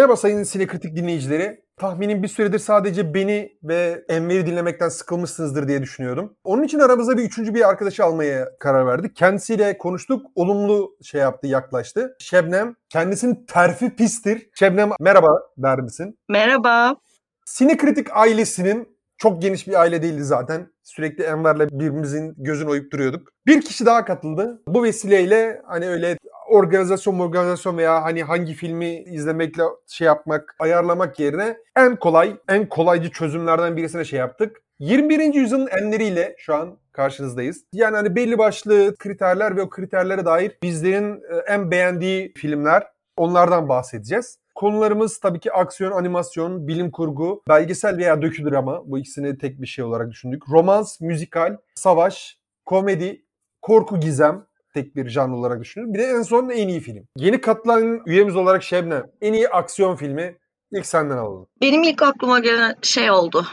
Merhaba sayın sinekritik dinleyicileri. Tahminim bir süredir sadece beni ve Enver'i dinlemekten sıkılmışsınızdır diye düşünüyordum. Onun için aramıza bir üçüncü bir arkadaşı almaya karar verdik. Kendisiyle konuştuk. Olumlu şey yaptı, yaklaştı. Şebnem, kendisinin terfi pistir. Şebnem merhaba der misin? Merhaba. Sinekritik ailesinin çok geniş bir aile değildi zaten. Sürekli Enver'le birbirimizin gözünü oyup duruyorduk. Bir kişi daha katıldı. Bu vesileyle hani öyle organizasyon organizasyon veya hani hangi filmi izlemekle şey yapmak, ayarlamak yerine en kolay, en kolaycı çözümlerden birisine şey yaptık. 21. yüzyılın enleriyle şu an karşınızdayız. Yani hani belli başlı kriterler ve o kriterlere dair bizlerin e, en beğendiği filmler onlardan bahsedeceğiz. Konularımız tabii ki aksiyon, animasyon, bilim kurgu, belgesel veya dökü drama. Bu ikisini tek bir şey olarak düşündük. Romans, müzikal, savaş, komedi, korku, gizem, tek bir janr olarak düşünüyorum. Bir de en son en iyi film. Yeni katılan üyemiz olarak Şebnem. En iyi aksiyon filmi ilk senden alalım. Benim ilk aklıma gelen şey oldu.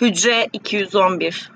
Hücre 211.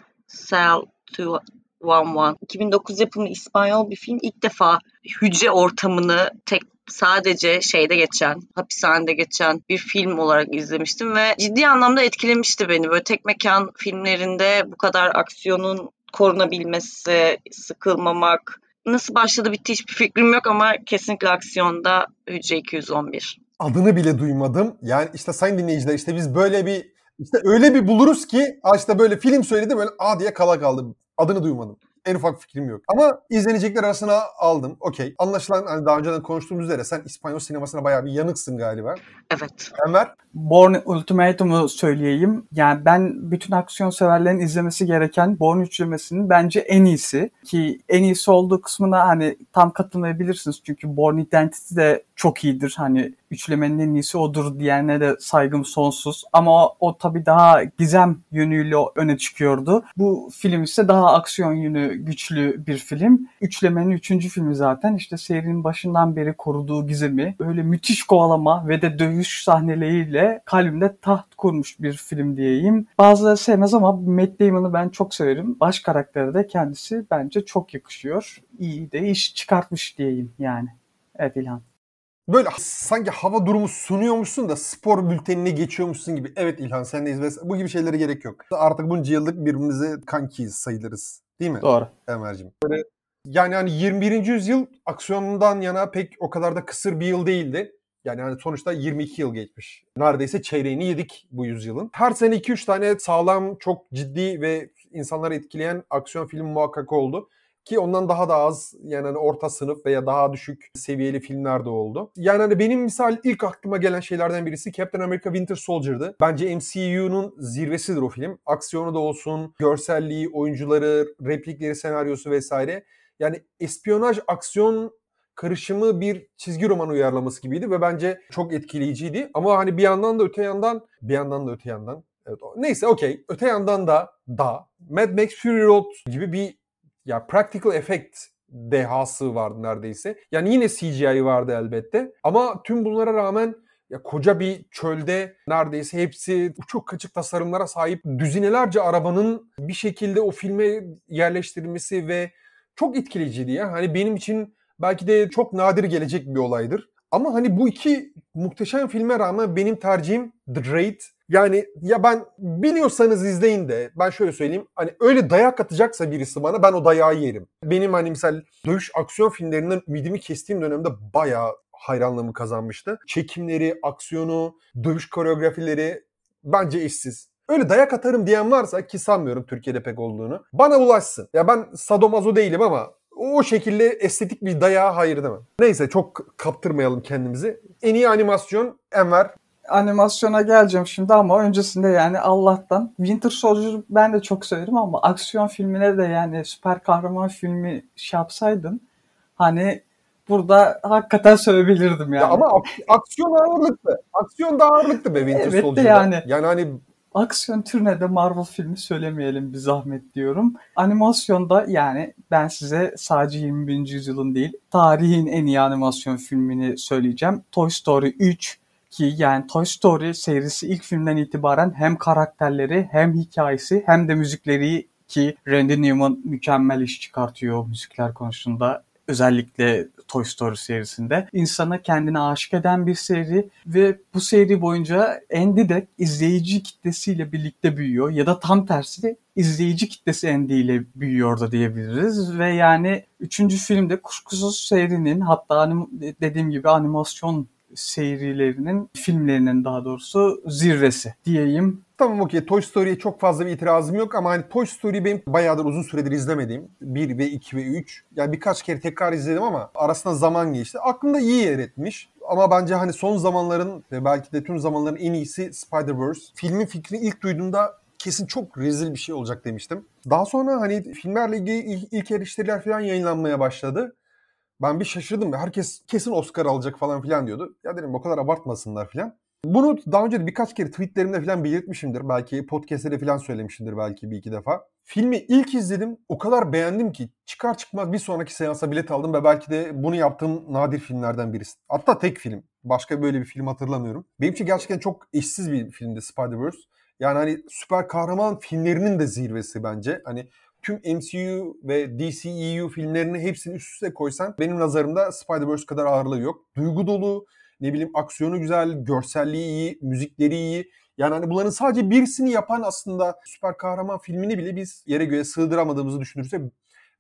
Cell 211. 2009 yapımı İspanyol bir film. İlk defa hücre ortamını tek sadece şeyde geçen, hapishanede geçen bir film olarak izlemiştim ve ciddi anlamda etkilemişti beni. Böyle tek mekan filmlerinde bu kadar aksiyonun korunabilmesi, sıkılmamak, nasıl başladı bitti hiçbir fikrim yok ama kesinlikle aksiyonda Hücre 211. Adını bile duymadım. Yani işte sayın dinleyiciler işte biz böyle bir işte öyle bir buluruz ki işte böyle film söyledi böyle a diye kala kaldım. Adını duymadım. En ufak fikrim yok. Ama izlenecekler arasına aldım. Okey. Anlaşılan hani daha önceden konuştuğumuz üzere sen İspanyol sinemasına bayağı bir yanıksın galiba. Evet. Enver? Born Ultimatum'u söyleyeyim. Yani ben bütün aksiyon severlerin izlemesi gereken Born üçlemesinin bence en iyisi. Ki en iyisi olduğu kısmına hani tam katılmayabilirsiniz. Çünkü Born Identity de çok iyidir. Hani üçlemenin en iyisi odur diyene de saygım sonsuz. Ama o, o tabii daha gizem yönüyle öne çıkıyordu. Bu film ise daha aksiyon yönü güçlü bir film. Üçlemenin üçüncü filmi zaten. İşte serinin başından beri koruduğu gizemi, böyle müthiş kovalama ve de dövüş sahneleriyle kalbimde taht kurmuş bir film diyeyim. Bazıları sevmez ama Matt Damon'ı ben çok severim. Baş karakteri de kendisi bence çok yakışıyor. İyi de iş çıkartmış diyeyim yani. Evet İlhan böyle sanki hava durumu sunuyormuşsun da spor bültenine geçiyormuşsun gibi. Evet İlhan sen de izle. Bu gibi şeylere gerek yok. Artık bunca yıllık birbirimize kankiyiz sayılırız. Değil mi? Doğru. Ömer'cim. Böyle yani hani 21. yüzyıl aksiyonundan yana pek o kadar da kısır bir yıl değildi. Yani hani sonuçta 22 yıl geçmiş. Neredeyse çeyreğini yedik bu yüzyılın. Her sene 2-3 tane sağlam, çok ciddi ve insanları etkileyen aksiyon filmi muhakkak oldu. Ki ondan daha da az yani hani orta sınıf veya daha düşük seviyeli filmler de oldu. Yani hani benim misal ilk aklıma gelen şeylerden birisi Captain America Winter Soldier'dı. Bence MCU'nun zirvesidir o film. Aksiyonu da olsun, görselliği, oyuncuları, replikleri, senaryosu vesaire. Yani espiyonaj, aksiyon karışımı bir çizgi roman uyarlaması gibiydi ve bence çok etkileyiciydi. Ama hani bir yandan da öte yandan, bir yandan da öte yandan Evet, neyse okey. Öte yandan da da Mad Max Fury Road gibi bir ya practical effect dehası vardı neredeyse. Yani yine CGI vardı elbette. Ama tüm bunlara rağmen ya koca bir çölde neredeyse hepsi çok kaçık tasarımlara sahip düzinelerce arabanın bir şekilde o filme yerleştirilmesi ve çok etkileyiciydi ya. Hani benim için belki de çok nadir gelecek bir olaydır. Ama hani bu iki muhteşem filme rağmen benim tercihim The Raid yani ya ben biliyorsanız izleyin de ben şöyle söyleyeyim. Hani öyle dayak atacaksa birisi bana ben o dayağı yerim. Benim hani misal dövüş aksiyon filmlerinden ümidimi kestiğim dönemde bayağı hayranlığımı kazanmıştı. Çekimleri, aksiyonu, dövüş koreografileri bence eşsiz. Öyle dayak atarım diyen varsa ki sanmıyorum Türkiye'de pek olduğunu. Bana ulaşsın. Ya ben sadomazo değilim ama o şekilde estetik bir dayağa hayır demem. Neyse çok kaptırmayalım kendimizi. En iyi animasyon Enver animasyona geleceğim şimdi ama öncesinde yani Allah'tan Winter Soldier ben de çok severim ama aksiyon filmine de yani süper kahraman filmi şey yapsaydın hani burada hakikaten söyleyebilirdim yani. Ya ama aksiyon ağırlıklı. Aksiyon da ağırlıklı be Winter evet Soldier'da. yani. Yani hani aksiyon türüne de Marvel filmi söylemeyelim bir zahmet diyorum. Animasyonda yani ben size sadece 21. yüzyılın değil tarihin en iyi animasyon filmini söyleyeceğim. Toy Story 3 ki yani Toy Story serisi ilk filmden itibaren hem karakterleri hem hikayesi hem de müzikleri ki Randy Newman mükemmel iş çıkartıyor müzikler konusunda. özellikle Toy Story serisinde. insana kendine aşık eden bir seri ve bu seri boyunca Andy de izleyici kitlesiyle birlikte büyüyor ya da tam tersi izleyici kitlesi Andy ile büyüyor da diyebiliriz ve yani üçüncü filmde kuşkusuz serinin hatta dediğim gibi animasyon serilerinin, filmlerinin daha doğrusu zirvesi diyeyim. Tamam okey. Toy Story'ye çok fazla bir itirazım yok ama hani Toy Story benim bayağıdır uzun süredir izlemediğim. 1 ve 2 ve 3. Yani birkaç kere tekrar izledim ama arasında zaman geçti. Aklımda iyi yer etmiş. Ama bence hani son zamanların ve belki de tüm zamanların en iyisi Spider-Verse. Filmin fikrini ilk duyduğumda kesin çok rezil bir şey olacak demiştim. Daha sonra hani filmlerle ilgili ilk eleştiriler falan yayınlanmaya başladı. Ben bir şaşırdım. Herkes kesin Oscar alacak falan filan diyordu. Ya dedim o kadar abartmasınlar filan. Bunu daha önce de birkaç kere tweetlerimde falan belirtmişimdir. Belki podcastlerde falan söylemişimdir belki bir iki defa. Filmi ilk izledim. O kadar beğendim ki çıkar çıkmaz bir sonraki seansa bilet aldım ve belki de bunu yaptığım nadir filmlerden birisi. Hatta tek film. Başka böyle bir film hatırlamıyorum. Benim için gerçekten çok eşsiz bir filmdi Spider-Verse. Yani hani süper kahraman filmlerinin de zirvesi bence. Hani tüm MCU ve DCEU filmlerini hepsini üst üste koysan benim nazarımda Spider-Verse kadar ağırlığı yok. Duygu dolu, ne bileyim aksiyonu güzel, görselliği iyi, müzikleri iyi. Yani hani bunların sadece birisini yapan aslında süper kahraman filmini bile biz yere göğe sığdıramadığımızı düşünürsek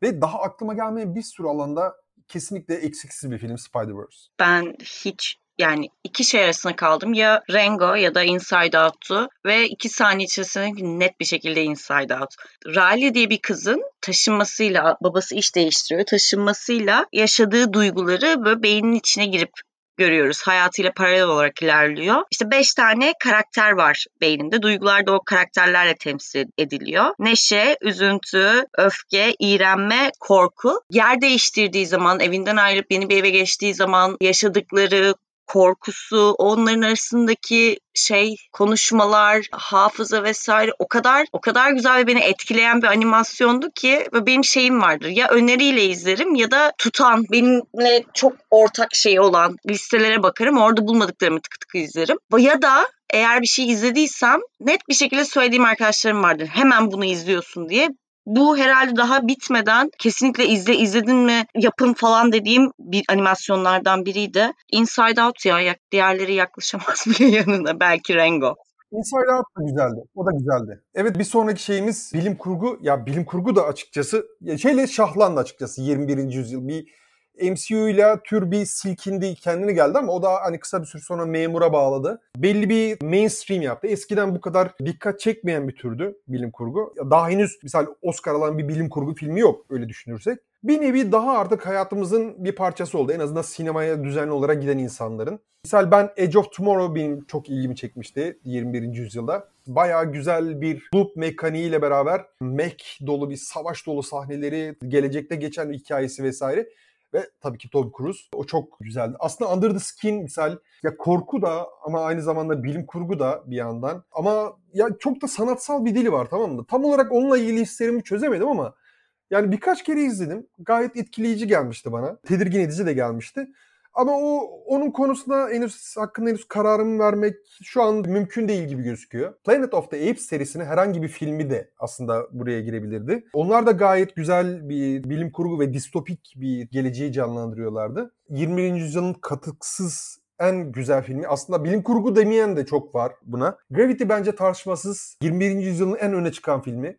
ve daha aklıma gelmeyen bir sürü alanda kesinlikle eksiksiz bir film Spider-Verse. Ben hiç yani iki şey arasında kaldım. Ya Rango ya da Inside Out'tu ve iki saniye içerisinde net bir şekilde Inside Out. Riley diye bir kızın taşınmasıyla, babası iş değiştiriyor, taşınmasıyla yaşadığı duyguları böyle beynin içine girip görüyoruz. Hayatıyla paralel olarak ilerliyor. İşte beş tane karakter var beyninde. Duygular da o karakterlerle temsil ediliyor. Neşe, üzüntü, öfke, iğrenme, korku. Yer değiştirdiği zaman, evinden ayrılıp yeni bir eve geçtiği zaman yaşadıkları, korkusu, onların arasındaki şey konuşmalar, hafıza vesaire o kadar o kadar güzel ve beni etkileyen bir animasyondu ki benim şeyim vardır. Ya öneriyle izlerim ya da tutan benimle çok ortak şey olan listelere bakarım. Orada bulmadıklarımı tık tık izlerim. Ya da eğer bir şey izlediysem net bir şekilde söylediğim arkadaşlarım vardır. Hemen bunu izliyorsun diye bu herhalde daha bitmeden kesinlikle izle izledin mi yapın falan dediğim bir animasyonlardan biriydi. Inside Out ya diğerleri yaklaşamaz bile yanında belki Rango. Inside Out da güzeldi. O da güzeldi. Evet bir sonraki şeyimiz bilim kurgu. Ya bilim kurgu da açıkçası şeyle şahlandı açıkçası 21. yüzyıl. Bir MCU ile tür bir silkindi kendine geldi ama o da hani kısa bir süre sonra memura bağladı. Belli bir mainstream yaptı. Eskiden bu kadar dikkat çekmeyen bir türdü bilim kurgu. Daha henüz misal Oscar alan bir bilim kurgu filmi yok öyle düşünürsek. Bir nevi daha artık hayatımızın bir parçası oldu. En azından sinemaya düzenli olarak giden insanların. Misal ben Edge of Tomorrow benim çok ilgimi çekmişti 21. yüzyılda. Bayağı güzel bir loop mekaniğiyle beraber mech dolu bir savaş dolu sahneleri, gelecekte geçen hikayesi vesaire ve tabii ki Tom Cruise. O çok güzeldi. Aslında Under the Skin misal ya korku da ama aynı zamanda bilim kurgu da bir yandan. Ama ya çok da sanatsal bir dili var tamam mı? Tam olarak onunla ilgili hislerimi çözemedim ama yani birkaç kere izledim. Gayet etkileyici gelmişti bana. Tedirgin edici de gelmişti. Ama o onun konusunda henüz hakkında henüz kararımı vermek şu an mümkün değil gibi gözüküyor. Planet of the Apes serisinin herhangi bir filmi de aslında buraya girebilirdi. Onlar da gayet güzel bir bilim kurgu ve distopik bir geleceği canlandırıyorlardı. 20. yüzyılın katıksız en güzel filmi. Aslında bilim kurgu demeyen de çok var buna. Gravity bence tartışmasız 21. yüzyılın en öne çıkan filmi.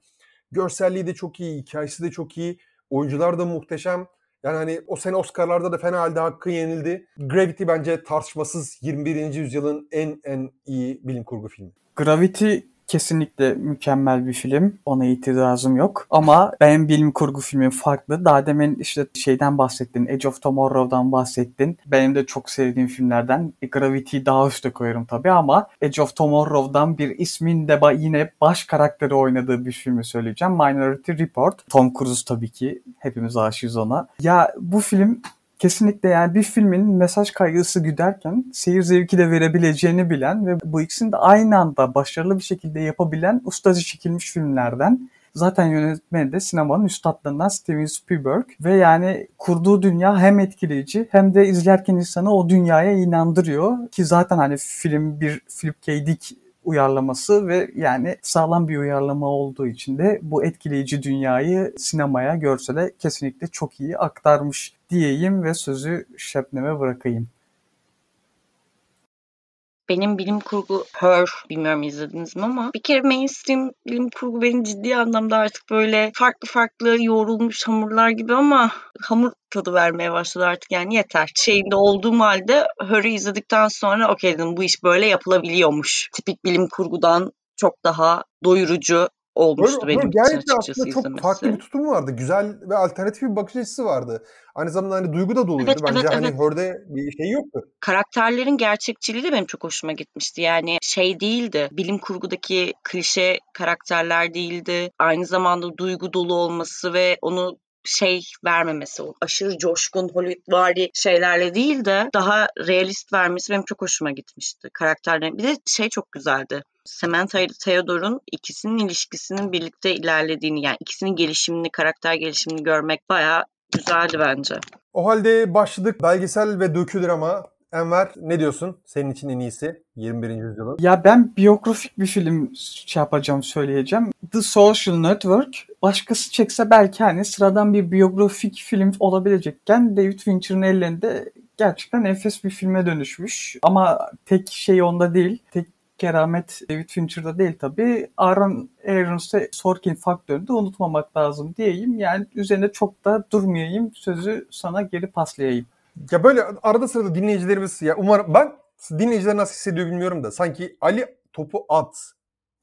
Görselliği de çok iyi, hikayesi de çok iyi. Oyuncular da muhteşem. Yani hani o sene Oscar'larda da fena halde hakkı yenildi. Gravity bence tartışmasız 21. yüzyılın en en iyi bilim kurgu filmi. Gravity kesinlikle mükemmel bir film. Ona itirazım yok. Ama benim bilim kurgu filmim farklı. Daha demin işte şeyden bahsettin. Edge of Tomorrow'dan bahsettin. Benim de çok sevdiğim filmlerden. Gravity'yi daha üstte koyarım tabii ama Edge of Tomorrow'dan bir ismin de yine baş karakteri oynadığı bir filmi söyleyeceğim. Minority Report. Tom Cruise tabii ki. Hepimiz aşığız ona. Ya bu film kesinlikle yani bir filmin mesaj kaygısı güderken seyir zevki de verebileceğini bilen ve bu ikisini de aynı anda başarılı bir şekilde yapabilen ustaca çekilmiş filmlerden. Zaten yönetmeni de sinemanın üstadlarından Steven Spielberg ve yani kurduğu dünya hem etkileyici hem de izlerken insanı o dünyaya inandırıyor ki zaten hani film bir Philip K. Dick uyarlaması ve yani sağlam bir uyarlama olduğu için de bu etkileyici dünyayı sinemaya, görsele kesinlikle çok iyi aktarmış diyeyim ve sözü Şebnem'e bırakayım. Benim bilim kurgu Her bilmiyorum izlediniz mi ama bir kere mainstream bilim kurgu beni ciddi anlamda artık böyle farklı farklı yoğrulmuş hamurlar gibi ama hamur tadı vermeye başladı artık yani yeter. Şeyinde olduğum halde Her'ı izledikten sonra okey dedim bu iş böyle yapılabiliyormuş. Tipik bilim kurgudan çok daha doyurucu olmuştu Böyle, benim için açıkçası aslında çok izlemesi. farklı bir tutumu vardı. Güzel ve alternatif bir bakış açısı vardı. Aynı zamanda hani duygu da doluydu. Evet, Bence evet, hani evet. Hör'de bir şey yoktu. karakterlerin gerçekçiliği de benim çok hoşuma gitmişti. Yani şey değildi, bilim kurgudaki klişe karakterler değildi. Aynı zamanda duygu dolu olması ve onu şey vermemesi, o aşırı coşkun Hollywoodvari şeylerle değil de daha realist vermesi benim çok hoşuma gitmişti karakterlerin. Bir de şey çok güzeldi. Samantha ile Theodore'un ikisinin ilişkisinin birlikte ilerlediğini yani ikisinin gelişimini, karakter gelişimini görmek bayağı güzeldi bence. O halde başladık belgesel ve dökü drama. Enver ne diyorsun? Senin için en iyisi 21. yüzyılın. Ya ben biyografik bir film şey yapacağım, söyleyeceğim. The Social Network. Başkası çekse belki hani sıradan bir biyografik film olabilecekken David Fincher'ın ellerinde gerçekten enfes bir filme dönüşmüş. Ama tek şey onda değil. Tek keramet David Fincher'da değil tabii. Aaron Aarons'e Sorkin faktörünü de unutmamak lazım diyeyim. Yani üzerine çok da durmayayım. Sözü sana geri paslayayım. Ya böyle arada sırada dinleyicilerimiz ya umarım ben dinleyiciler nasıl hissediyor bilmiyorum da sanki Ali topu at,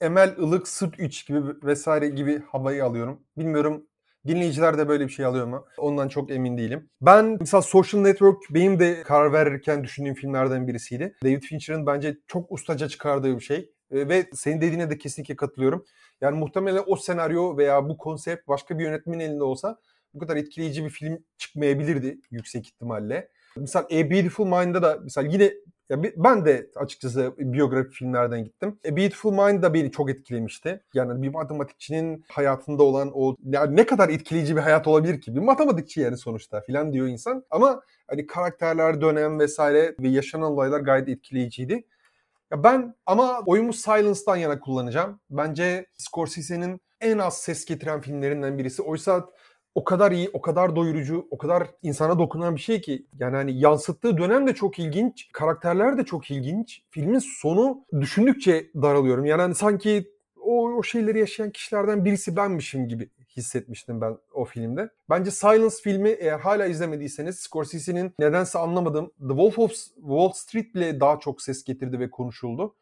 Emel ılık sırt 3 gibi vesaire gibi havayı alıyorum. Bilmiyorum dinleyiciler de böyle bir şey alıyor mu? Ondan çok emin değilim. Ben mesela Social Network benim de karar verirken düşündüğüm filmlerden birisiydi. David Fincher'ın bence çok ustaca çıkardığı bir şey. E, Ve senin dediğine de kesinlikle katılıyorum. Yani muhtemelen o senaryo veya bu konsept başka bir yönetmenin elinde olsa bu kadar etkileyici bir film çıkmayabilirdi yüksek ihtimalle. Mesela A Beautiful Mind'da da mesela yine ya ben de açıkçası biyografi filmlerden gittim. A Beautiful Mind da beni çok etkilemişti. Yani bir matematikçinin hayatında olan o ya ne kadar etkileyici bir hayat olabilir ki? Bir matematikçi yani sonuçta filan diyor insan. Ama hani karakterler, dönem vesaire ve yaşanan olaylar gayet etkileyiciydi. Ya ben ama oyumu Silence'dan yana kullanacağım. Bence Scorsese'nin en az ses getiren filmlerinden birisi. Oysa o kadar iyi, o kadar doyurucu, o kadar insana dokunan bir şey ki. Yani hani yansıttığı dönem de çok ilginç, karakterler de çok ilginç. Filmin sonu düşündükçe daralıyorum. Yani hani sanki o, o şeyleri yaşayan kişilerden birisi benmişim gibi hissetmiştim ben o filmde. Bence Silence filmi eğer hala izlemediyseniz Scorsese'nin nedense anlamadığım The Wolf of Wall Street bile daha çok ses getirdi ve konuşuldu.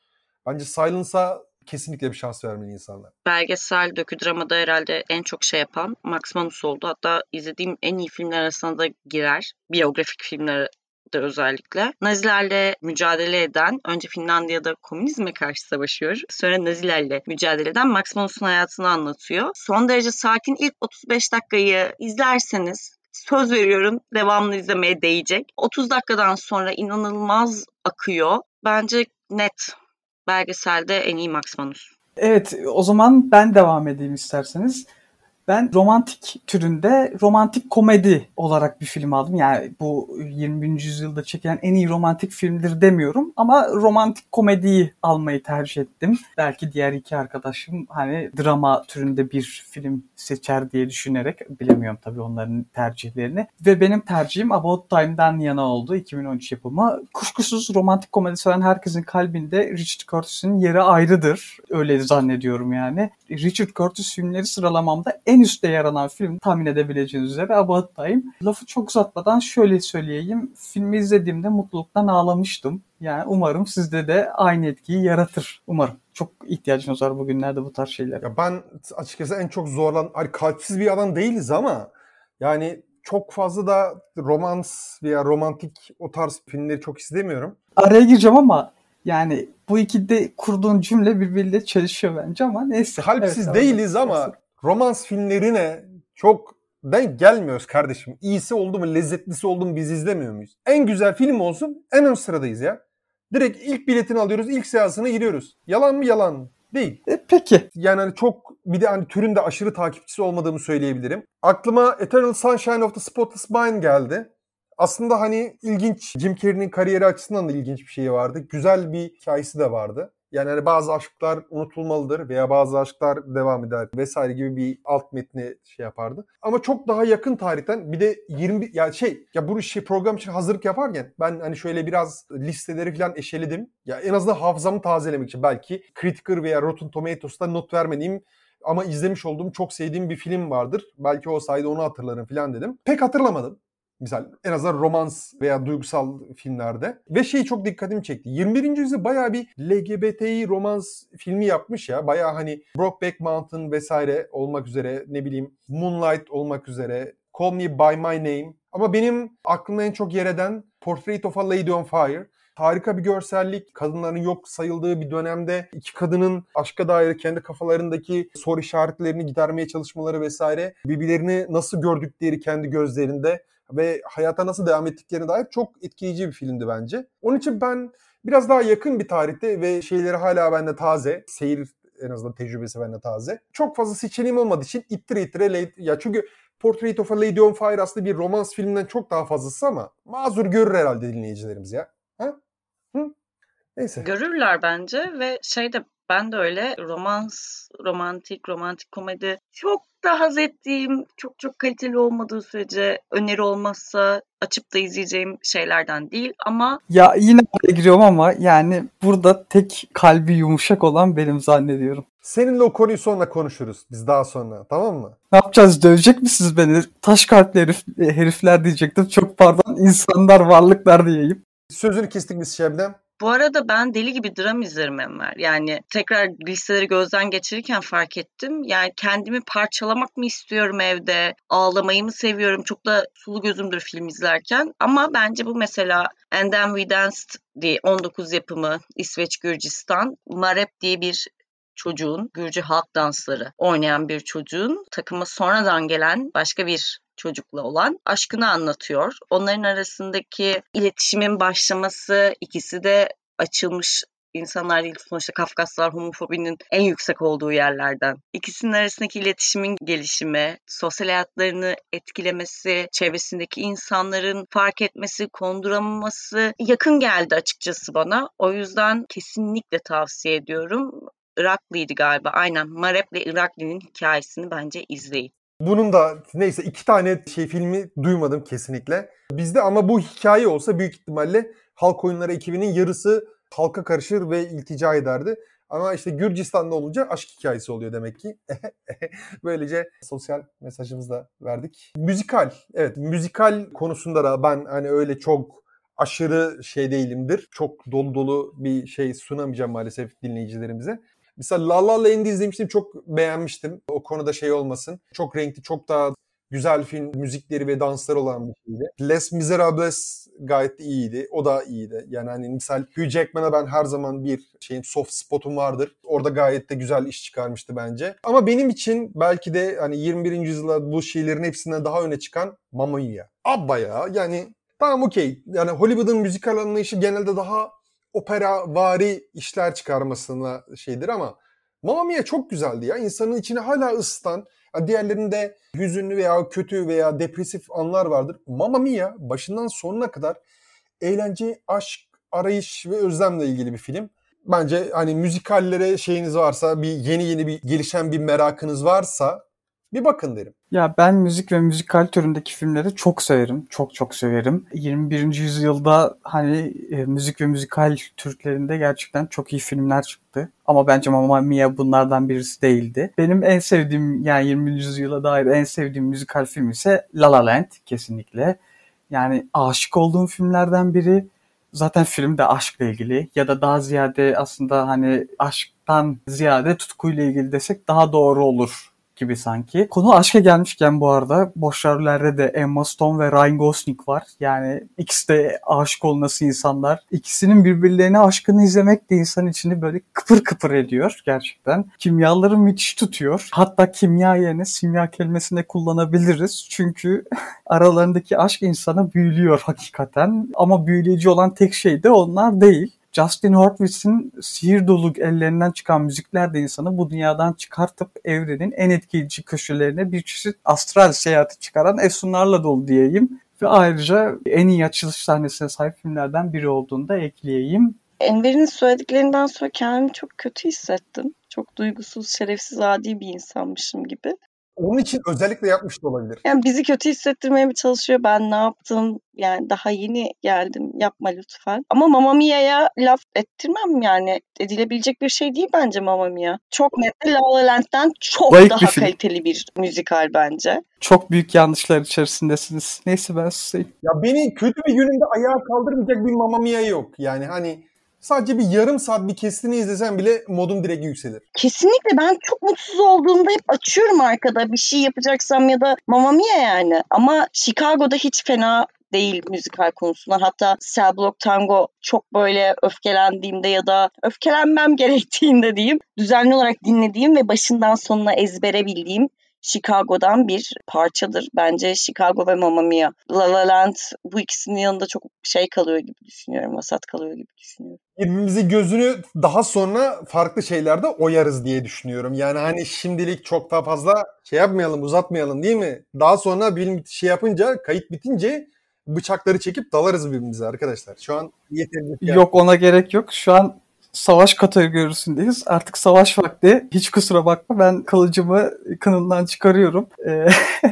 Bence Silence'a kesinlikle bir şans vermeli insanlar. belgesel döküdramada herhalde en çok şey yapan Max Manus oldu. Hatta izlediğim en iyi filmler arasına da girer. Biyografik filmler özellikle. Nazilerle mücadele eden, önce Finlandiya'da komünizme karşı savaşıyor. Sonra Nazilerle mücadele eden Max Manus'un hayatını anlatıyor. Son derece sakin ilk 35 dakikayı izlerseniz söz veriyorum devamlı izlemeye değecek. 30 dakikadan sonra inanılmaz akıyor. Bence net belgeselde en iyi Max Manus. Evet, o zaman ben devam edeyim isterseniz. Ben romantik türünde romantik komedi olarak bir film aldım. Yani bu 20. yüzyılda çekilen en iyi romantik filmdir demiyorum ama romantik komediyi almayı tercih ettim. Belki diğer iki arkadaşım hani drama türünde bir film seçer diye düşünerek bilemiyorum tabii onların tercihlerini. Ve benim tercihim About Time'dan yana oldu 2013 yapımı. Kuşkusuz romantik komedi seven herkesin kalbinde Richard Curtis'in yeri ayrıdır. Öyle zannediyorum yani. Richard Curtis filmleri sıralamamda en üstte yer alan film tahmin edebileceğiniz üzere About Time. Lafı çok uzatmadan şöyle söyleyeyim. Filmi izlediğimde mutluluktan ağlamıştım. Yani umarım sizde de aynı etkiyi yaratır. Umarım. Çok ihtiyacınız var bugünlerde bu tarz şeylere. Ya ben açıkçası en çok zorlan, hani kalpsiz bir adam değiliz ama yani çok fazla da romans veya romantik o tarz filmleri çok izlemiyorum. Araya gireceğim ama yani bu ikide kurduğun cümle birbiriyle çelişiyor bence ama neyse. Kalpsiz Evet, değiliz tamam. ama romans filmlerine çok denk gelmiyoruz kardeşim. İyisi oldu mu, lezzetlisi oldu mu biz izlemiyor muyuz? En güzel film olsun en ön sıradayız ya. Direkt ilk biletini alıyoruz, ilk seansına giriyoruz. Yalan mı yalan mı? Değil. E, peki. Yani hani çok bir de hani türün de aşırı takipçisi olmadığımı söyleyebilirim. Aklıma Eternal Sunshine of the Spotless Mind geldi. Aslında hani ilginç Jim Carrey'nin kariyeri açısından da ilginç bir şey vardı. Güzel bir hikayesi de vardı. Yani hani bazı aşklar unutulmalıdır veya bazı aşklar devam eder vesaire gibi bir alt metni şey yapardı. Ama çok daha yakın tarihten bir de 20 ya şey ya bu şey program için hazırlık yaparken ben hani şöyle biraz listeleri falan eşeledim. Ya en azından hafızamı tazelemek için belki Critical veya Rotten Tomatoes'ta not vermediğim ama izlemiş olduğum çok sevdiğim bir film vardır. Belki o sayede onu hatırlarım falan dedim. Pek hatırlamadım. Misal en azından romans veya duygusal filmlerde. Ve şey çok dikkatimi çekti. 21. yüzyılda bayağı bir LGBTİ romans filmi yapmış ya. Bayağı hani Brokeback Mountain vesaire olmak üzere ne bileyim Moonlight olmak üzere Call Me By My Name. Ama benim aklımda en çok yer eden Portrait of a Lady on Fire. Harika bir görsellik, kadınların yok sayıldığı bir dönemde iki kadının aşka dair kendi kafalarındaki soru işaretlerini gidermeye çalışmaları vesaire, birbirlerini nasıl gördükleri kendi gözlerinde ve hayata nasıl devam ettiklerine dair çok etkileyici bir filmdi bence. Onun için ben biraz daha yakın bir tarihte ve şeyleri hala bende taze, seyir en azından tecrübesi bende taze. Çok fazla seçeneğim olmadığı için ittire ittire ya çünkü Portrait of a Lady on Fire aslında bir romans filminden çok daha fazlası ama mazur görür herhalde dinleyicilerimiz ya. Ha? Hı? Neyse. Görürler bence ve şey de ben de öyle romans, romantik, romantik komedi çok da haz ettiğim, çok çok kaliteli olmadığı sürece öneri olmazsa açıp da izleyeceğim şeylerden değil ama Ya yine araya giriyorum ama yani burada tek kalbi yumuşak olan benim zannediyorum. Seninle o konuyu sonra konuşuruz biz daha sonra tamam mı? Ne yapacağız? Dövecek misiniz beni? Taş kalpli herif, herifler diyecektim. Çok pardon. insanlar, varlıklar diyeyim. Sözünü kestik biz Şebnem. Bu arada ben deli gibi dram izlerim Enver. Yani tekrar listeleri gözden geçirirken fark ettim. Yani kendimi parçalamak mı istiyorum evde? Ağlamayı mı seviyorum? Çok da sulu gözümdür film izlerken. Ama bence bu mesela And Then We Danced diye 19 yapımı İsveç Gürcistan. Marep diye bir çocuğun, Gürcü halk dansları oynayan bir çocuğun takıma sonradan gelen başka bir çocukla olan aşkını anlatıyor. Onların arasındaki iletişimin başlaması, ikisi de açılmış insanlar değil sonuçta Kafkaslar homofobinin en yüksek olduğu yerlerden. İkisinin arasındaki iletişimin gelişimi, sosyal hayatlarını etkilemesi, çevresindeki insanların fark etmesi, konduramaması yakın geldi açıkçası bana. O yüzden kesinlikle tavsiye ediyorum. Irakli'ydi galiba. Aynen. Marep'le Irakli'nin hikayesini bence izleyin. Bunun da neyse iki tane şey filmi duymadım kesinlikle. Bizde ama bu hikaye olsa büyük ihtimalle halk oyunları ekibinin yarısı halka karışır ve iltica ederdi. Ama işte Gürcistan'da olunca aşk hikayesi oluyor demek ki. Böylece sosyal mesajımızı da verdik. Müzikal. Evet müzikal konusunda da ben hani öyle çok aşırı şey değilimdir. Çok dolu dolu bir şey sunamayacağım maalesef dinleyicilerimize. Mesela La La Land'i izlemiştim çok beğenmiştim. O konuda şey olmasın. Çok renkli, çok daha güzel film, müzikleri ve dansları olan bir şeydi. Les Miserables gayet iyiydi. O da iyiydi. Yani hani misal Hugh Jackman'a ben her zaman bir şeyin soft spotum vardır. Orada gayet de güzel iş çıkarmıştı bence. Ama benim için belki de hani 21. yüzyılda bu şeylerin hepsinden daha öne çıkan Mamma Mia. Abba ya yani tamam okey. Yani Hollywood'un müzikal anlayışı genelde daha opera vari işler çıkarmasına şeydir ama Mamma Mia çok güzeldi ya. İnsanın içine hala ısıtan, diğerlerinde hüzünlü veya kötü veya depresif anlar vardır. Mamma Mia başından sonuna kadar eğlence, aşk, arayış ve özlemle ilgili bir film. Bence hani müzikallere şeyiniz varsa, bir yeni yeni bir gelişen bir merakınız varsa bir bakın derim. Ya ben müzik ve müzikal türündeki filmleri çok severim. Çok çok severim. 21. yüzyılda hani e, müzik ve müzikal türlerinde gerçekten çok iyi filmler çıktı. Ama bence Mamma Mia bunlardan birisi değildi. Benim en sevdiğim yani 20. yüzyıla dair en sevdiğim müzikal film ise La La Land kesinlikle. Yani aşık olduğum filmlerden biri. Zaten film de aşkla ilgili ya da daha ziyade aslında hani aşktan ziyade tutkuyla ilgili desek daha doğru olur gibi sanki. Konu aşka gelmişken bu arada boşlarlarda de Emma Stone ve Ryan Gosling var. Yani ikisi de aşık olması insanlar. İkisinin birbirlerine aşkını izlemek de insan içini böyle kıpır kıpır ediyor gerçekten. Kimyaları müthiş tutuyor. Hatta kimya yerine simya kelimesini kullanabiliriz. Çünkü aralarındaki aşk insanı büyülüyor hakikaten. Ama büyüleyici olan tek şey de onlar değil. Justin Hurwitz'in sihir dolu ellerinden çıkan müzikler de insanı bu dünyadan çıkartıp evrenin en etkileyici köşelerine bir çeşit astral seyahati çıkaran efsunlarla dolu diyeyim. Ve ayrıca en iyi açılış sahnesine sahip filmlerden biri olduğunu da ekleyeyim. Enver'in söylediklerinden sonra kendimi çok kötü hissettim. Çok duygusuz, şerefsiz, adi bir insanmışım gibi. Onun için özellikle yapmış da olabilir. Yani bizi kötü hissettirmeye mi çalışıyor? Ben ne yaptım? Yani daha yeni geldim. Yapma lütfen. Ama Mamma Mia'ya laf ettirmem yani. Edilebilecek bir şey değil bence Mamma Mia. Çok net La La Land'den çok Zayıf daha bir film. kaliteli bir müzikal bence. Çok büyük yanlışlar içerisindesiniz. Neyse ben susayım. Ya beni kötü bir günümde ayağa kaldırmayacak bir Mamma Mia yok. Yani hani sadece bir yarım saat bir kesitini izlesem bile modum direkt yükselir. Kesinlikle ben çok mutsuz olduğumda hep açıyorum arkada bir şey yapacaksam ya da Mamma Mia yani. Ama Chicago'da hiç fena değil müzikal konusundan. Hatta Cell Block Tango çok böyle öfkelendiğimde ya da öfkelenmem gerektiğinde diyeyim düzenli olarak dinlediğim ve başından sonuna ezbere bildiğim Chicago'dan bir parçadır. Bence Chicago ve Mamma Mia. La La Land bu ikisinin yanında çok şey kalıyor gibi düşünüyorum. Vasat kalıyor gibi düşünüyorum. Birbirimizi gözünü daha sonra farklı şeylerde oyarız diye düşünüyorum. Yani hani şimdilik çok daha fazla şey yapmayalım, uzatmayalım değil mi? Daha sonra bir şey yapınca, kayıt bitince bıçakları çekip dalarız birbirimize arkadaşlar. Şu an yeterli. Yani. Yok ona gerek yok. Şu an savaş kategorisindeyiz. Artık savaş vakti. Hiç kusura bakma ben kılıcımı kanından çıkarıyorum. Ee,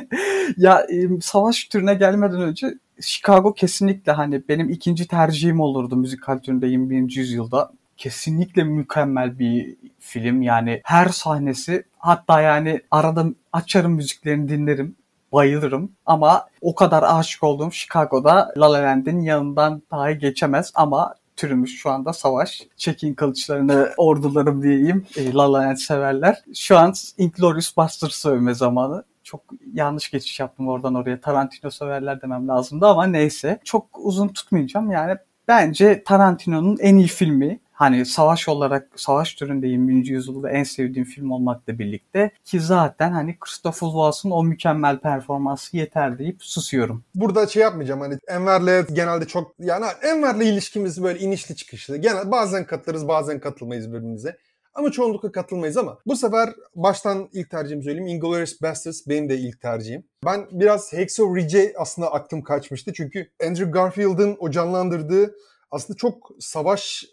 ya savaş türüne gelmeden önce Chicago kesinlikle hani benim ikinci tercihim olurdu müzikal türünde 21. yüzyılda. Kesinlikle mükemmel bir film yani her sahnesi hatta yani arada açarım müziklerini dinlerim bayılırım ama o kadar aşık olduğum Chicago'da La La Land'in yanından dahi geçemez ama türümüz şu anda savaş. Çekin kılıçlarını ordularım diyeyim. E, La La Land severler. Şu an Inglourious Basterds sövme zamanı. Çok yanlış geçiş yaptım oradan oraya. Tarantino severler demem lazımdı ama neyse. Çok uzun tutmayacağım. Yani bence Tarantino'nun en iyi filmi hani savaş olarak savaş türünde 20. yüzyılda en sevdiğim film olmakla birlikte ki zaten hani Christopher Waltz'ın o mükemmel performansı yeter deyip susuyorum. Burada şey yapmayacağım hani Enver'le genelde çok yani Enver'le ilişkimiz böyle inişli çıkışlı. Genel bazen katılırız bazen katılmayız birbirimize. Ama çoğunlukla katılmayız ama bu sefer baştan ilk tercihimi söyleyeyim. Inglourious Basterds benim de ilk tercihim. Ben biraz Hacksaw Ridge'e aslında aklım kaçmıştı. Çünkü Andrew Garfield'ın o canlandırdığı aslında çok savaş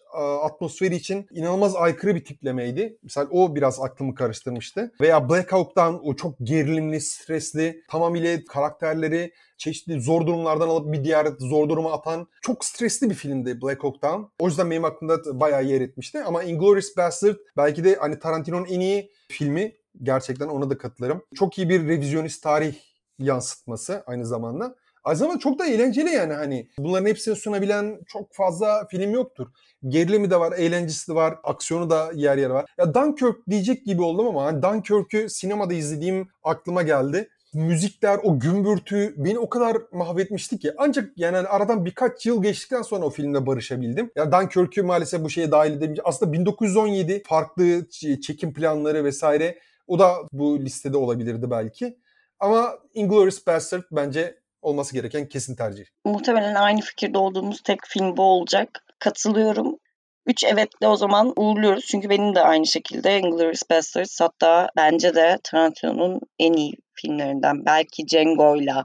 atmosferi için inanılmaz aykırı bir tiplemeydi. Mesela o biraz aklımı karıştırmıştı. Veya Black Hawk'tan o çok gerilimli, stresli, tamamıyla karakterleri çeşitli zor durumlardan alıp bir diğer zor duruma atan çok stresli bir filmdi Black Hawk'tan. O yüzden benim aklımda bayağı yer etmişti. Ama Inglourious Bastard belki de hani Tarantino'nun en iyi filmi. Gerçekten ona da katılırım. Çok iyi bir revizyonist tarih yansıtması aynı zamanda. Aynı zamanda çok da eğlenceli yani hani bunların hepsini sunabilen çok fazla film yoktur. Gerilimi de var, eğlencesi de var, aksiyonu da yer yer var. Ya Dunkirk diyecek gibi oldum ama hani Dunkirk'ü sinemada izlediğim aklıma geldi. Müzikler, o gümbürtü beni o kadar mahvetmişti ki. Ancak yani hani aradan birkaç yıl geçtikten sonra o filmle barışabildim. Ya Dunkirk'ü maalesef bu şeye dahil edemeyeceğim. Aslında 1917 farklı çekim planları vesaire o da bu listede olabilirdi belki. Ama Inglourious Bastard bence olması gereken kesin tercih. Muhtemelen aynı fikirde olduğumuz tek film bu olacak. Katılıyorum. Üç evetle o zaman uğurluyoruz. Çünkü benim de aynı şekilde Inglourious Basterds hatta bence de Tarantino'nun en iyi filmlerinden. Belki Django'yla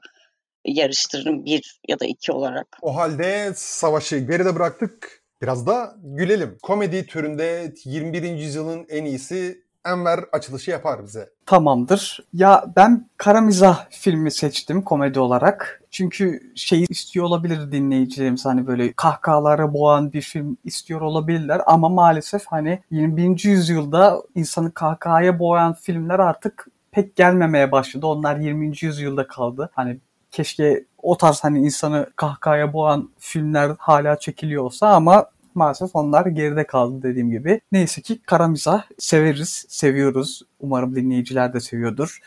yarıştırırım bir ya da iki olarak. O halde savaşı geride bıraktık. Biraz da gülelim. Komedi türünde 21. yüzyılın en iyisi Enver açılışı yapar bize. Tamamdır. Ya ben Kara Mizah filmi seçtim komedi olarak. Çünkü şeyi istiyor olabilir dinleyicilerimiz hani böyle kahkahalara boğan bir film istiyor olabilirler ama maalesef hani 21. yüzyılda insanı kahkahaya boğan filmler artık pek gelmemeye başladı. Onlar 20. yüzyılda kaldı. Hani keşke o tarz hani insanı kahkahaya boğan filmler hala çekiliyor olsa ama maalesef onlar geride kaldı dediğim gibi. Neyse ki kara mizah severiz, seviyoruz. Umarım dinleyiciler de seviyordur.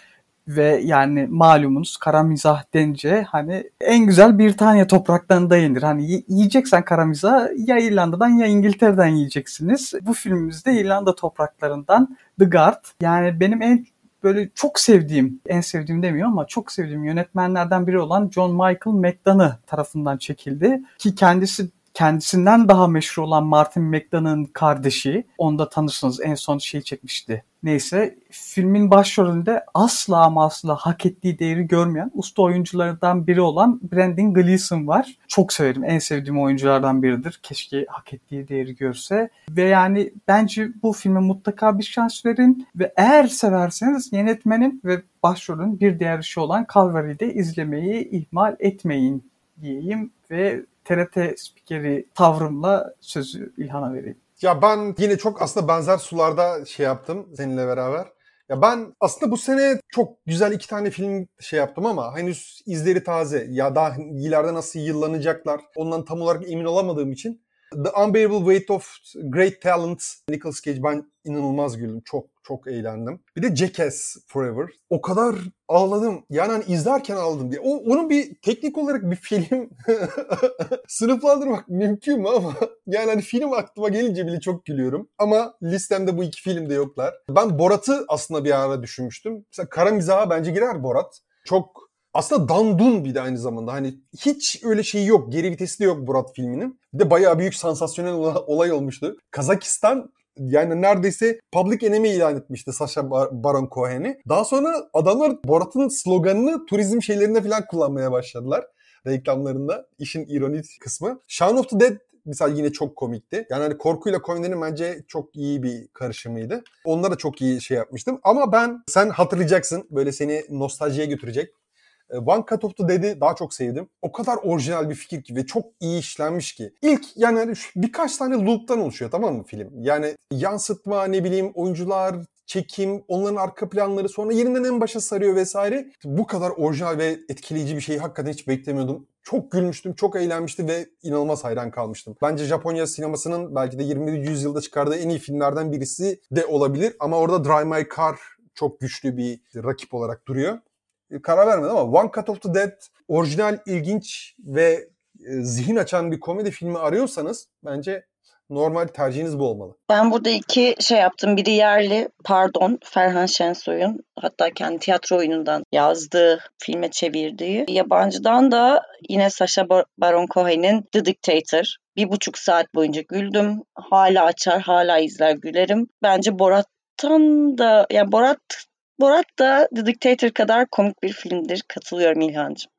Ve yani malumunuz kara mizah denince hani en güzel bir tane topraklarında yenir. Hani yiyeceksen kara mizah ya İrlanda'dan ya İngiltere'den yiyeceksiniz. Bu filmimizde İrlanda topraklarından The Guard. Yani benim en böyle çok sevdiğim, en sevdiğim demiyor ama çok sevdiğim yönetmenlerden biri olan John Michael McDonough tarafından çekildi. Ki kendisi kendisinden daha meşhur olan Martin McDonagh'ın kardeşi. Onu da tanırsınız. En son şey çekmişti. Neyse filmin başrolünde asla ama asla hak ettiği değeri görmeyen usta oyunculardan biri olan Brendan Gleeson var. Çok severim. En sevdiğim oyunculardan biridir. Keşke hak ettiği değeri görse. Ve yani bence bu filme mutlaka bir şans verin. Ve eğer severseniz yönetmenin ve başrolün bir diğer işi olan Calvary'de izlemeyi ihmal etmeyin diyeyim ve TRT spikeri tavrımla sözü İlhan'a vereyim. Ya ben yine çok aslında benzer sularda şey yaptım seninle beraber. Ya ben aslında bu sene çok güzel iki tane film şey yaptım ama henüz izleri taze. Ya daha ileride nasıl yıllanacaklar ondan tam olarak emin olamadığım için. The Unbearable Weight of Great Talent, Nicolas Cage ben inanılmaz güldüm. Çok çok eğlendim. Bir de Jackass Forever. O kadar ağladım. Yani hani izlerken ağladım diye. O, onun bir teknik olarak bir film sınıflandırmak mümkün mü ama yani hani film aklıma gelince bile çok gülüyorum. Ama listemde bu iki film de yoklar. Ben Borat'ı aslında bir ara düşünmüştüm. Mesela kara mizaha bence girer Borat. Çok aslında dandun bir de aynı zamanda. Hani hiç öyle şey yok. Geri vitesi de yok Borat filminin. Bir de bayağı büyük sansasyonel olay olmuştu. Kazakistan yani neredeyse public enemy ilan etmişti Sasha Baron Cohen'i. Daha sonra adamlar Borat'ın sloganını turizm şeylerinde falan kullanmaya başladılar reklamlarında. İşin ironik kısmı. Shaun of the Dead mesela yine çok komikti. Yani hani korkuyla komedinin bence çok iyi bir karışımıydı. Onlara çok iyi şey yapmıştım. Ama ben sen hatırlayacaksın böyle seni nostaljiye götürecek. E, One Cut of the Dead'i daha çok sevdim. O kadar orijinal bir fikir ki ve çok iyi işlenmiş ki. İlk yani hani birkaç tane loop'tan oluşuyor tamam mı film? Yani yansıtma ne bileyim oyuncular, çekim, onların arka planları sonra yerinden en başa sarıyor vesaire. Bu kadar orijinal ve etkileyici bir şeyi hakikaten hiç beklemiyordum. Çok gülmüştüm, çok eğlenmiştim ve inanılmaz hayran kalmıştım. Bence Japonya sinemasının belki de 20. yüzyılda çıkardığı en iyi filmlerden birisi de olabilir. Ama orada Drive My Car çok güçlü bir rakip olarak duruyor karar vermedim ama One Cut of the Dead orijinal, ilginç ve e, zihin açan bir komedi filmi arıyorsanız bence normal tercihiniz bu olmalı. Ben burada iki şey yaptım. Biri yerli, pardon, Ferhan Şensoy'un hatta kendi tiyatro oyunundan yazdığı, filme çevirdiği. Yabancıdan da yine Sacha Baron Cohen'in The Dictator. Bir buçuk saat boyunca güldüm. Hala açar, hala izler gülerim. Bence Borat'tan da, yani Borat Borat da The Dictator kadar komik bir filmdir. Katılıyorum İlhan'cığım.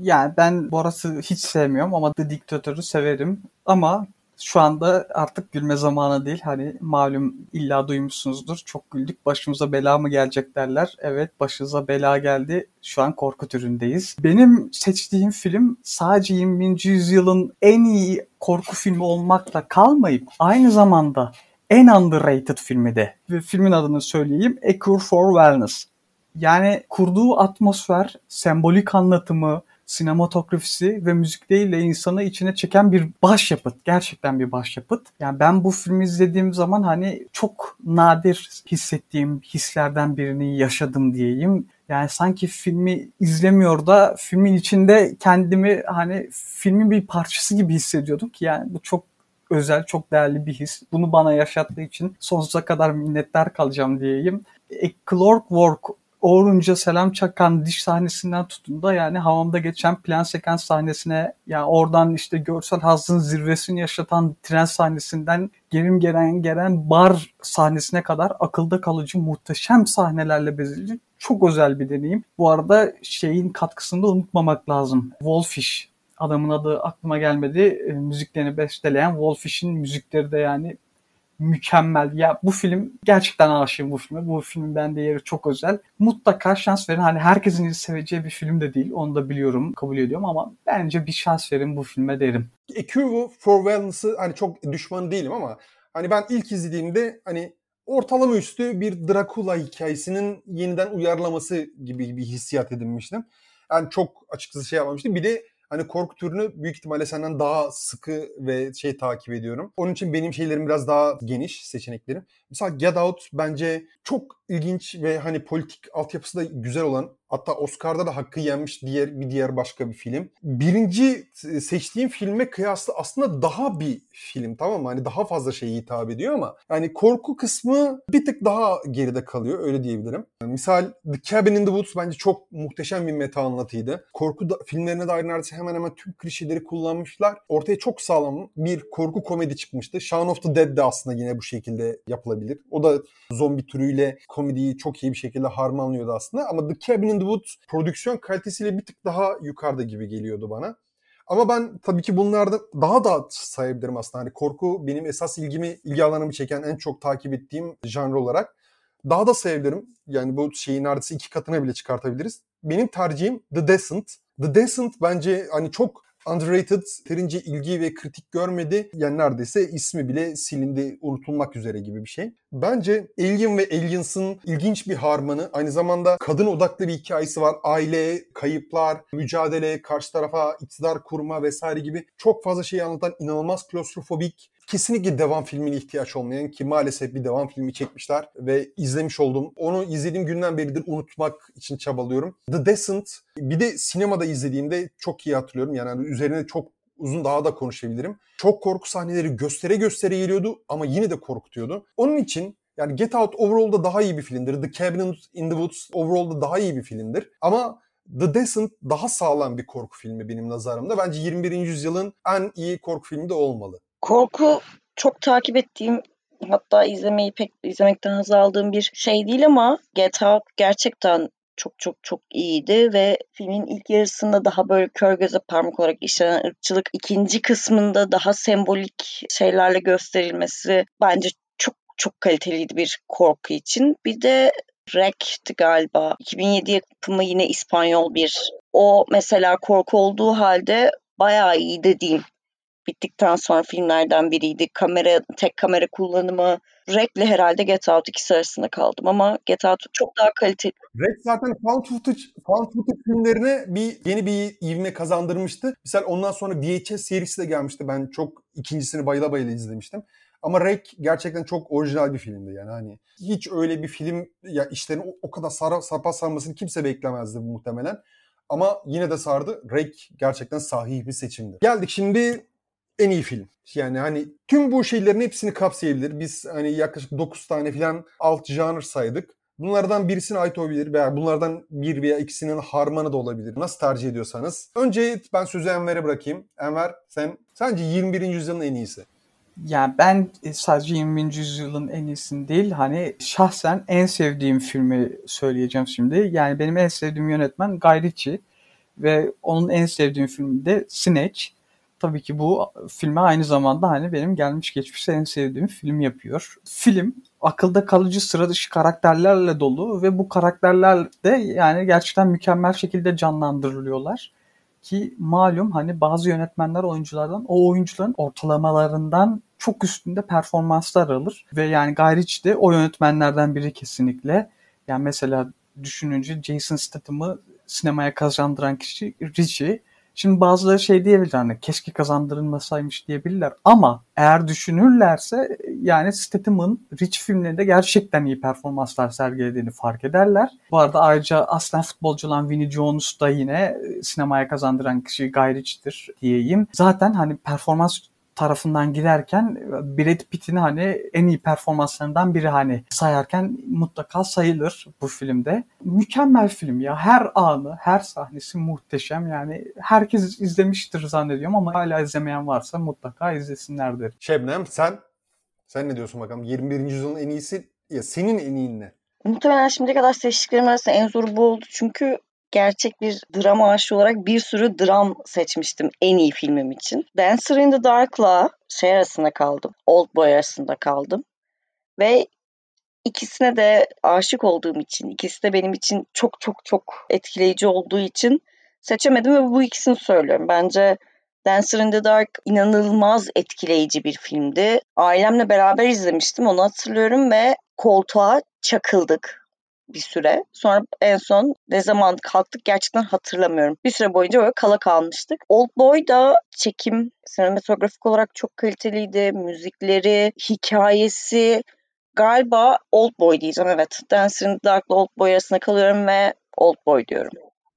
Yani ben Borat'ı hiç sevmiyorum ama The Dictator'ı severim. Ama şu anda artık gülme zamanı değil. Hani malum illa duymuşsunuzdur. Çok güldük. Başımıza bela mı gelecek derler. Evet başımıza bela geldi. Şu an korku türündeyiz. Benim seçtiğim film sadece 20. yüzyılın en iyi korku filmi olmakla kalmayıp aynı zamanda en underrated filmi de. Ve filmin adını söyleyeyim. A Cure for Wellness. Yani kurduğu atmosfer, sembolik anlatımı, sinematografisi ve müzikleriyle insanı içine çeken bir başyapıt. Gerçekten bir başyapıt. Yani ben bu filmi izlediğim zaman hani çok nadir hissettiğim hislerden birini yaşadım diyeyim. Yani sanki filmi izlemiyor da filmin içinde kendimi hani filmin bir parçası gibi hissediyordum ki yani bu çok özel, çok değerli bir his. Bunu bana yaşattığı için sonsuza kadar minnettar kalacağım diyeyim. E, Clockwork Orunca selam çakan diş sahnesinden tutun da yani havamda geçen plan sekans sahnesine yani oradan işte görsel hazın zirvesini yaşatan tren sahnesinden gerim gelen gelen bar sahnesine kadar akılda kalıcı muhteşem sahnelerle bezeli çok özel bir deneyim. Bu arada şeyin katkısını da unutmamak lazım. Wolfish adamın adı aklıma gelmedi. E, müziklerini besteleyen Wolfish'in müzikleri de yani mükemmel. Ya bu film gerçekten aşığım bu filme. Bu filmin bende yeri çok özel. Mutlaka şans verin. Hani herkesin seveceği bir film de değil. Onu da biliyorum, kabul ediyorum ama bence bir şans verin bu filme derim. A Cure for Wellness'ı hani çok düşman değilim ama hani ben ilk izlediğimde hani ortalama üstü bir Dracula hikayesinin yeniden uyarlaması gibi bir hissiyat edinmiştim. Yani çok açıkçası şey yapmamıştım. Bir de hani korku türünü büyük ihtimalle senden daha sıkı ve şey takip ediyorum. Onun için benim şeylerim biraz daha geniş seçeneklerim. Mesela Get Out bence çok ilginç ve hani politik altyapısı da güzel olan Hatta Oscar'da da hakkı yenmiş diğer bir diğer başka bir film. Birinci seçtiğim filme kıyasla aslında daha bir film tamam mı? Hani daha fazla şeye hitap ediyor ama yani korku kısmı bir tık daha geride kalıyor öyle diyebilirim. Yani misal The Cabin in the Woods bence çok muhteşem bir meta anlatıydı. Korku da, filmlerine dair neredeyse hemen hemen tüm klişeleri kullanmışlar. Ortaya çok sağlam bir korku komedi çıkmıştı. Shaun of the Dead de aslında yine bu şekilde yapılabilir. O da zombi türüyle komediyi çok iyi bir şekilde harmanlıyordu aslında. Ama The Cabin in Woods prodüksiyon kalitesiyle bir tık daha yukarıda gibi geliyordu bana. Ama ben tabii ki bunlarda daha da sayabilirim aslında. Hani korku benim esas ilgimi, ilgi alanımı çeken en çok takip ettiğim janr olarak. Daha da sayabilirim. Yani bu şeyi neredeyse iki katına bile çıkartabiliriz. Benim tercihim The Descent. The Descent bence hani çok underrated, yeterince ilgi ve kritik görmedi. Yani neredeyse ismi bile silindi, unutulmak üzere gibi bir şey. Bence Alien ve Aliens'ın ilginç bir harmanı. Aynı zamanda kadın odaklı bir hikayesi var. Aile, kayıplar, mücadele, karşı tarafa iktidar kurma vesaire gibi çok fazla şey anlatan inanılmaz klostrofobik kesinlikle devam filmine ihtiyaç olmayan ki maalesef bir devam filmi çekmişler ve izlemiş oldum. Onu izlediğim günden beridir unutmak için çabalıyorum. The Descent bir de sinemada izlediğimde çok iyi hatırlıyorum. Yani üzerine çok uzun daha da konuşabilirim. Çok korku sahneleri göstere göstere geliyordu ama yine de korkutuyordu. Onun için yani Get Out overall'da daha iyi bir filmdir. The Cabin in the Woods overall'da daha iyi bir filmdir. Ama The Descent daha sağlam bir korku filmi benim nazarımda. Bence 21. yüzyılın en iyi korku filmi de olmalı. Korku çok takip ettiğim hatta izlemeyi pek izlemekten haz aldığım bir şey değil ama Out gerçekten çok çok çok iyiydi ve filmin ilk yarısında daha böyle kör göze parmak olarak işlenen ırkçılık ikinci kısmında daha sembolik şeylerle gösterilmesi bence çok çok kaliteliydi bir korku için. Bir de Rek'ti galiba. 2007 yapımı yine İspanyol bir. O mesela korku olduğu halde bayağı iyi dediğim bittikten sonra filmlerden biriydi. Kamera, tek kamera kullanımı. Rek'le herhalde Get Out ikisi arasında kaldım ama Get Out çok daha kaliteli. Rek zaten found footage, found footage filmlerine bir yeni bir ivme kazandırmıştı. Mesela ondan sonra VHS serisi de gelmişti. Ben çok ikincisini bayıla bayıla izlemiştim. Ama Rek gerçekten çok orijinal bir filmdi yani hani hiç öyle bir film ya işlerin o, o kadar sara, sapa sarmasını kimse beklemezdi muhtemelen. Ama yine de sardı. Rek gerçekten sahih bir seçimdi. Geldik şimdi en iyi film. Yani hani tüm bu şeylerin hepsini kapsayabilir. Biz hani yaklaşık 9 tane falan alt janr saydık. Bunlardan birisine ait olabilir veya bunlardan bir veya ikisinin harmanı da olabilir. Nasıl tercih ediyorsanız. Önce ben sözü Enver'e bırakayım. Enver sen sence 21. yüzyılın en iyisi? Yani ben sadece 20. yüzyılın en iyisini değil hani şahsen en sevdiğim filmi söyleyeceğim şimdi. Yani benim en sevdiğim yönetmen Guy Ritchie ve onun en sevdiğim filmi de Snatch tabii ki bu filme aynı zamanda hani benim gelmiş geçmiş en sevdiğim film yapıyor. Film akılda kalıcı sıra dışı karakterlerle dolu ve bu karakterler de yani gerçekten mükemmel şekilde canlandırılıyorlar. Ki malum hani bazı yönetmenler oyunculardan o oyuncuların ortalamalarından çok üstünde performanslar alır. Ve yani Ritchie de o yönetmenlerden biri kesinlikle. Yani mesela düşününce Jason Statham'ı sinemaya kazandıran kişi Ritchie Şimdi bazıları şey diyebilir hani keşke kazandırılmasaymış diyebilirler ama eğer düşünürlerse yani Statham'ın Rich filmlerinde gerçekten iyi performanslar sergilediğini fark ederler. Bu arada ayrıca aslen futbolcu olan Vinnie Jones da yine sinemaya kazandıran kişi Guy Ritchie'dir diyeyim. Zaten hani performans tarafından giderken Brad Pitt'in hani en iyi performanslarından biri hani sayarken mutlaka sayılır bu filmde. Mükemmel film ya. Her anı, her sahnesi muhteşem. Yani herkes izlemiştir zannediyorum ama hala izlemeyen varsa mutlaka izlesinler derim. Şebnem sen sen ne diyorsun bakalım? 21. yüzyılın en iyisi ya senin en iyin ne? Muhtemelen şimdiye kadar seçtiklerim arasında en zoru bu oldu. Çünkü gerçek bir drama aşığı olarak bir sürü dram seçmiştim en iyi filmim için. Dancer in the Dark'la şey arasında kaldım. Old Boy arasında kaldım. Ve ikisine de aşık olduğum için, ikisi de benim için çok çok çok etkileyici olduğu için seçemedim ve bu ikisini söylüyorum. Bence Dancer in the Dark inanılmaz etkileyici bir filmdi. Ailemle beraber izlemiştim onu hatırlıyorum ve koltuğa çakıldık bir süre. Sonra en son ne zaman kalktık gerçekten hatırlamıyorum. Bir süre boyunca böyle kala kalmıştık. Old Boy da çekim sinematografik olarak çok kaliteliydi. Müzikleri, hikayesi galiba Old Boy diyeceğim evet. Dancer in the Dark'la Old Boy arasında kalıyorum ve Old Boy diyorum.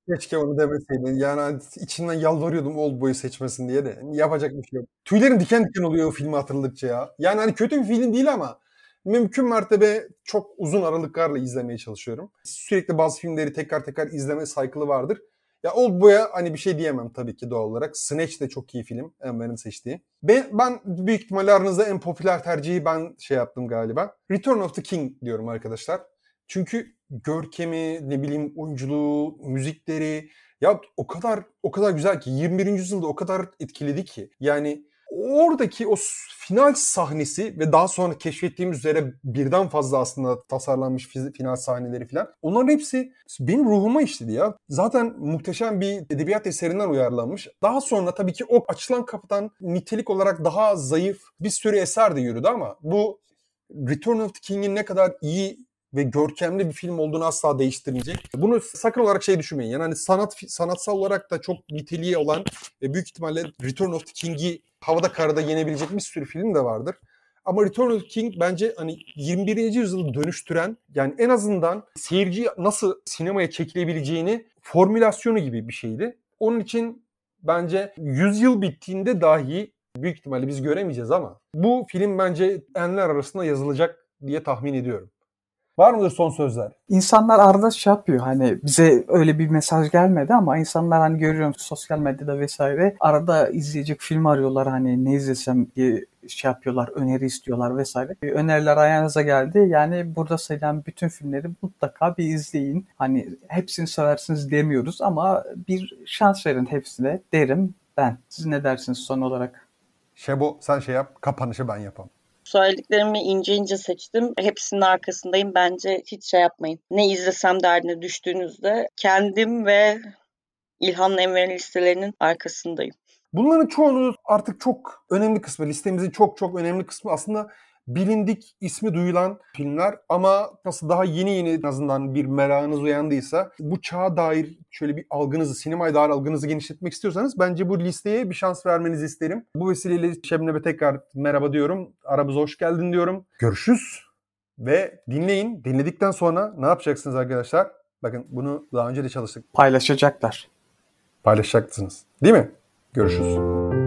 Keşke onu demeseydin. Yani içinden yalvarıyordum Old Boy'u seçmesin diye de. Yapacak bir şey yok. Tüylerim diken diken oluyor o filmi hatırladıkça ya. Yani hani kötü bir film değil ama mümkün mertebe çok uzun aralıklarla izlemeye çalışıyorum. Sürekli bazı filmleri tekrar tekrar izleme saykılı vardır. Ya Old Boy'a hani bir şey diyemem tabii ki doğal olarak. Snatch de çok iyi film. Enver'in seçtiği. Ben, ben büyük ihtimalle aranızda en popüler tercihi ben şey yaptım galiba. Return of the King diyorum arkadaşlar. Çünkü görkemi, ne bileyim oyunculuğu, müzikleri ya o kadar o kadar güzel ki 21. yüzyılda o kadar etkiledi ki. Yani oradaki o final sahnesi ve daha sonra keşfettiğimiz üzere birden fazla aslında tasarlanmış final sahneleri falan. Onların hepsi benim ruhuma işledi ya. Zaten muhteşem bir edebiyat eserinden uyarlanmış. Daha sonra tabii ki o açılan kapıdan nitelik olarak daha zayıf bir sürü eser de yürüdü ama bu Return of the King'in ne kadar iyi ve görkemli bir film olduğunu asla değiştirmeyecek. Bunu sakın olarak şey düşünmeyin. Yani hani sanat sanatsal olarak da çok niteliği olan ve büyük ihtimalle Return of the King'i havada karada yenebilecek bir sürü film de vardır. Ama Return of the King bence hani 21. yüzyılı dönüştüren yani en azından seyirci nasıl sinemaya çekilebileceğini formülasyonu gibi bir şeydi. Onun için bence yüzyıl bittiğinde dahi büyük ihtimalle biz göremeyeceğiz ama bu film bence enler arasında yazılacak diye tahmin ediyorum. Var mıdır son sözler? İnsanlar arada şey yapıyor hani bize öyle bir mesaj gelmedi ama insanlar hani görüyorum sosyal medyada vesaire arada izleyecek film arıyorlar hani ne izlesem diye şey yapıyorlar, öneri istiyorlar vesaire. Öneriler ayağınıza geldi. Yani burada sayılan bütün filmleri mutlaka bir izleyin. Hani hepsini seversiniz demiyoruz ama bir şans verin hepsine derim ben. Siz ne dersiniz son olarak? Şebo sen şey yap, kapanışı ben yapam. Söylediklerimi ince ince seçtim. Hepsinin arkasındayım. Bence hiç şey yapmayın. Ne izlesem derdine düştüğünüzde kendim ve İlhan Enver'in listelerinin arkasındayım. Bunların çoğunu artık çok önemli kısmı, listemizin çok çok önemli kısmı aslında bilindik ismi duyulan filmler ama nasıl daha yeni yeni en azından bir merakınız uyandıysa bu çağa dair şöyle bir algınızı, sinemaya dair algınızı genişletmek istiyorsanız bence bu listeye bir şans vermenizi isterim. Bu vesileyle Şebnem'e tekrar merhaba diyorum. Aramıza hoş geldin diyorum. Görüşürüz ve dinleyin. Dinledikten sonra ne yapacaksınız arkadaşlar? Bakın bunu daha önce de çalıştık. Paylaşacaklar. Paylaşacaksınız. Değil mi? Görüşürüz.